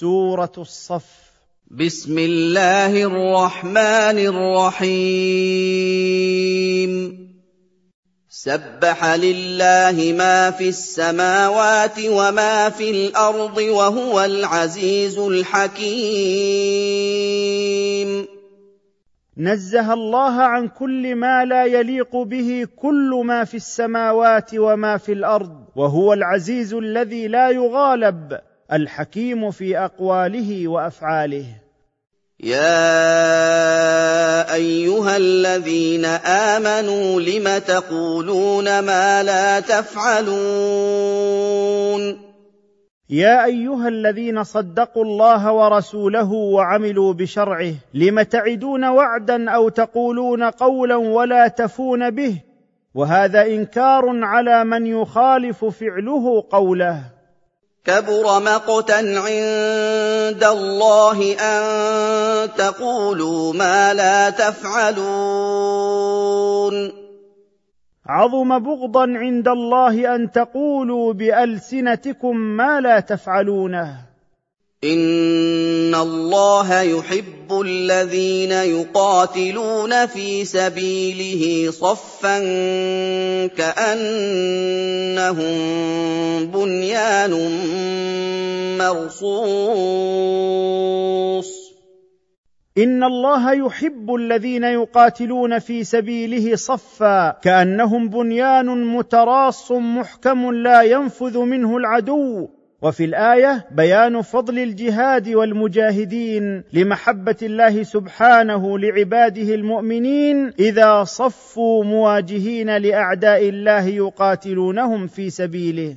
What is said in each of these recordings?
سورة الصف. بسم الله الرحمن الرحيم. سبح لله ما في السماوات وما في الأرض وهو العزيز الحكيم. نزه الله عن كل ما لا يليق به كل ما في السماوات وما في الأرض وهو العزيز الذي لا يغالب. الحكيم في أقواله وأفعاله. يا أيها الذين آمنوا لم تقولون ما لا تفعلون؟ يا أيها الذين صدقوا الله ورسوله وعملوا بشرعه لم تعدون وعدا أو تقولون قولا ولا تفون به؟ وهذا إنكار على من يخالف فعله قوله. كبر مقتا عند الله أن تقولوا ما لا تفعلون. عظم بغضا عند الله أن تقولوا بألسنتكم ما لا تفعلونه. ان الله يحب الذين يقاتلون في سبيله صفا كانهم بنيان مرصوص. ان الله يحب الذين يقاتلون في سبيله صفا كانهم بنيان متراص محكم لا ينفذ منه العدو. وفي الآية بيان فضل الجهاد والمجاهدين لمحبة الله سبحانه لعباده المؤمنين إذا صفوا مواجهين لأعداء الله يقاتلونهم في سبيله.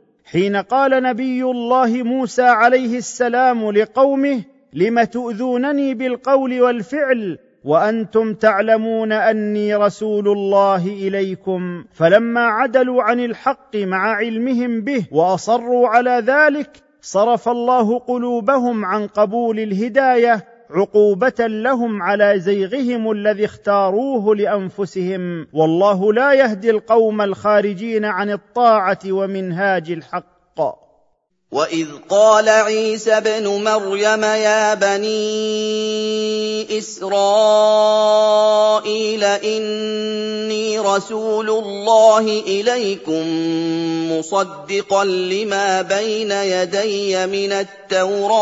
حين قال نبي الله موسى عليه السلام لقومه لم تؤذونني بالقول والفعل وأنتم تعلمون أني رسول الله إليكم؟ فلما عدلوا عن الحق مع علمهم به وأصروا على ذلك صرف الله قلوبهم عن قبول الهداية عقوبة لهم على زيغهم الذي اختاروه لأنفسهم. والله لا يهدي القوم الخارجين عن الطاعة ومنهاج الحق. وإذ قال عيسى ابن مريم يا بني إسرائيل إني رسول الله إليكم مصدقا لما بين يدي من التوراة.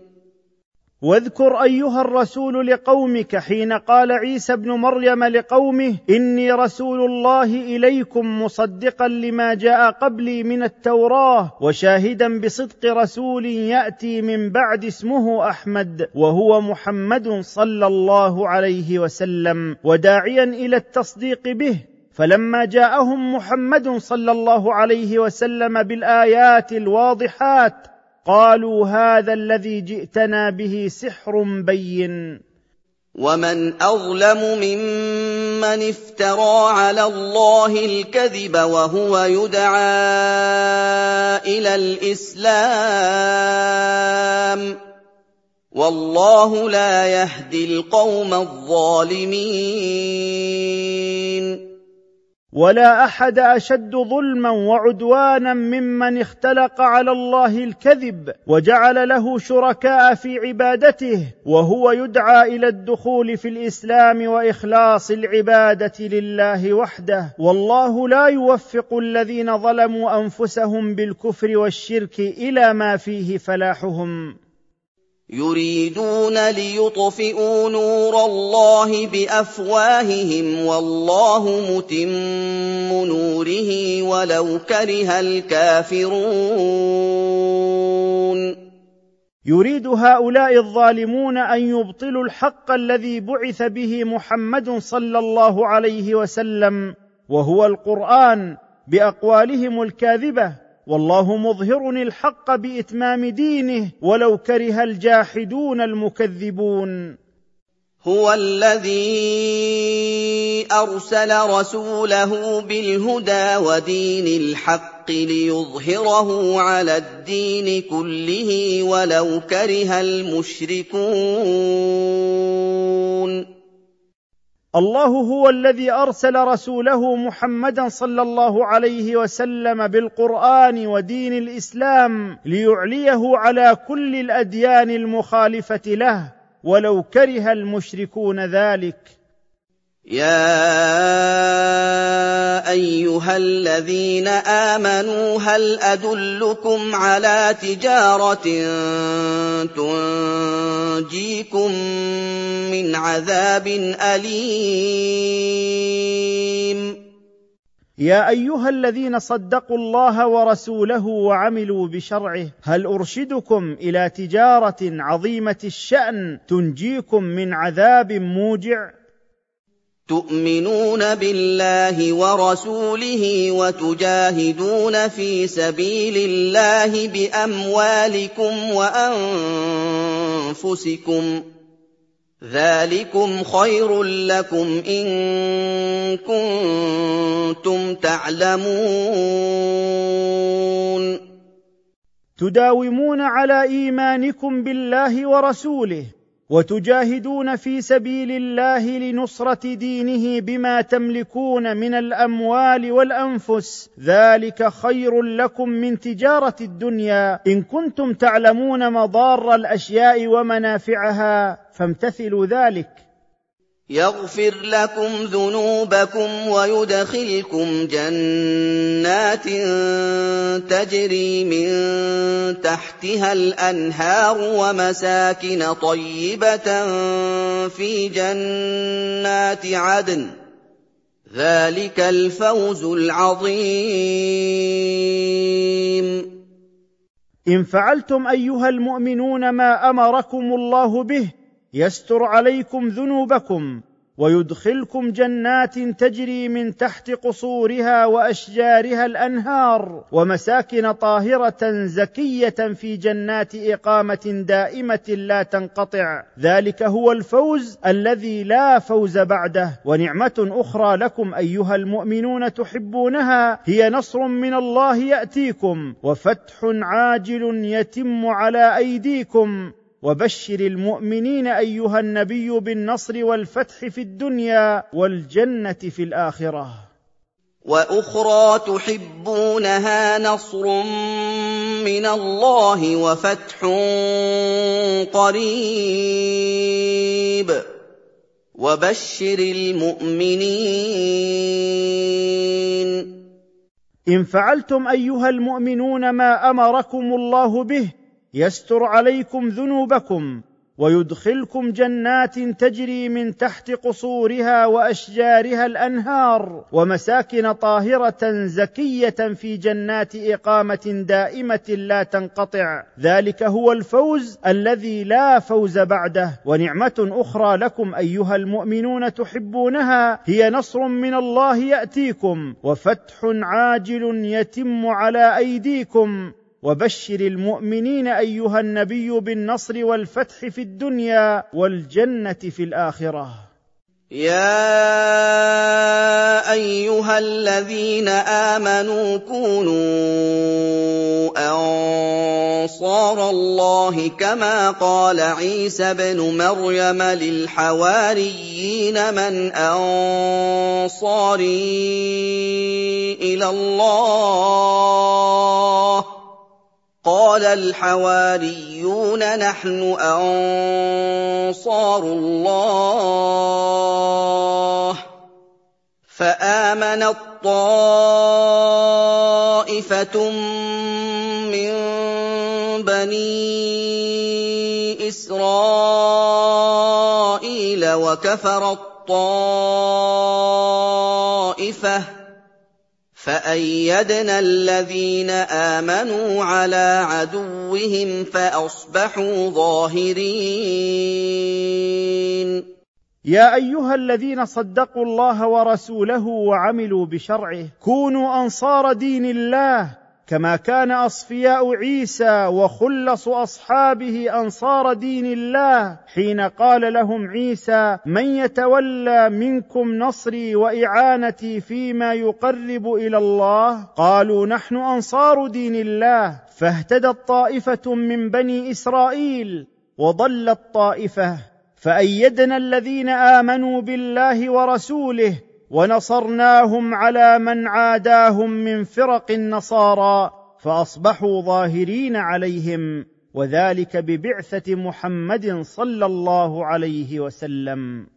واذكر أيها الرسول لقومك حين قال عيسى ابن مريم لقومه إني رسول الله إليكم مصدقا لما جاء قبلي من التوراة وشاهدا بصدق رسول يأتي من بعد اسمه أحمد وهو محمد صلى الله عليه وسلم وداعيا إلى التصديق به. فلما جاءهم محمد صلى الله عليه وسلم بالآيات الواضحات قالوا هذا الذي جئتنا به سحر بين. ومن أظلم ممن افترى على الله الكذب وهو يدعى إلى الإسلام والله لا يهدي القوم الظالمين. ولا أحد أشد ظلما وعدوانا ممن اختلق على الله الكذب وجعل له شركاء في عبادته وهو يدعى إلى الدخول في الإسلام وإخلاص العبادة لله وحده. والله لا يوفق الذين ظلموا أنفسهم بالكفر والشرك إلى ما فيه فلاحهم. يريدون ليطفئوا نور الله بأفواههم والله متم نوره ولو كره الكافرون. يريد هؤلاء الظالمون أن يبطلوا الحق الذي بعث به محمد صلى الله عليه وسلم وهو القرآن بأقوالهم الكاذبة. والله مظهر الحق بإتمام دينه ولو كره الجاحدون المكذبون. هو الذي أرسل رسوله بالهدى ودين الحق ليظهره على الدين كله ولو كره المشركون. الله هو الذي أرسل رسوله محمدا صلى الله عليه وسلم بالقرآن ودين الإسلام ليعليه على كل الأديان المخالفة له ولو كره المشركون ذلك. يا أيها الذين آمنوا هل أدلكم على تجارة تنجيكم من عذاب أليم؟ يا أيها الذين صدقوا الله ورسوله وعملوا بشرعه هل أرشدكم إلى تجارة عظيمة الشأن تنجيكم من عذاب موجع؟ تؤمنون بالله ورسوله وتجاهدون في سبيل الله بأموالكم وأنفسكم ذلكم خير لكم إن كنتم تعلمون تداومون على إيمانكم بالله ورسوله وتجاهدون في سبيل الله لنصرة دينه بما تملكون من الأموال والأنفس. ذلك خير لكم من تجارة الدنيا. إن كنتم تعلمون مضار الأشياء ومنافعها فامتثلوا ذلك. يغفر لكم ذنوبكم ويدخلكم جنات تجري من تحتها الأنهار ومساكن طيبة في جنات عدن. ذلك الفوز العظيم. إن فعلتم أيها المؤمنون ما أمركم الله به يستر عليكم ذنوبكم ويدخلكم جنات تجري من تحت قصورها وأشجارها الأنهار ومساكن طاهرة زكية في جنات إقامة دائمة لا تنقطع. ذلك هو الفوز الذي لا فوز بعده. ونعمة أخرى لكم أيها المؤمنون تحبونها هي نصر من الله يأتيكم وفتح عاجل يتم على أيديكم. وبشر المؤمنين أيها النبي بالنصر والفتح في الدنيا والجنة في الآخرة. وأخرى تحبونها نصر من الله وفتح قريب. وبشر المؤمنين. إن فعلتم أيها المؤمنون ما أمركم الله به يستر عليكم ذنوبكم ويدخلكم جنات تجري من تحت قصورها وأشجارها الأنهار ومساكن طاهرة زكية في جنات إقامة دائمة لا تنقطع. ذلك هو الفوز الذي لا فوز بعده. ونعمة أخرى لكم أيها المؤمنون تحبونها هي نصر من الله يأتيكم وفتح عاجل يتم على أيديكم. وبشر المؤمنين أيها النبي بالنصر والفتح في الدنيا والجنة في الآخرة. يا أيها الذين آمنوا كونوا أنصار الله كما قال عيسى ابن مريم للحواريين من أنصاري إلى الله قال الحواريون نحن أنصار الله. فامنت طائفه من بني إسرائيل وكفرت طائفه فأيدنا الذين آمنوا على عدوهم فأصبحوا ظاهرين. يا أيها الذين صدقوا الله ورسوله وعملوا بشرعه كونوا أنصار دين الله كما كان أصفياء عيسى وخلص أصحابه أنصار دين الله حين قال لهم عيسى من يتولى منكم نصري وإعانتي فيما يقرب إلى الله؟ قالوا نحن أنصار دين الله. فاهتدت طائفه من بني إسرائيل وضلت طائفه فأيدنا الذين آمنوا بالله ورسوله ونصرناهم على من عاداهم من فرق النصارى فأصبحوا ظاهرين عليهم وذلك ببعثة محمد صلى الله عليه وسلم.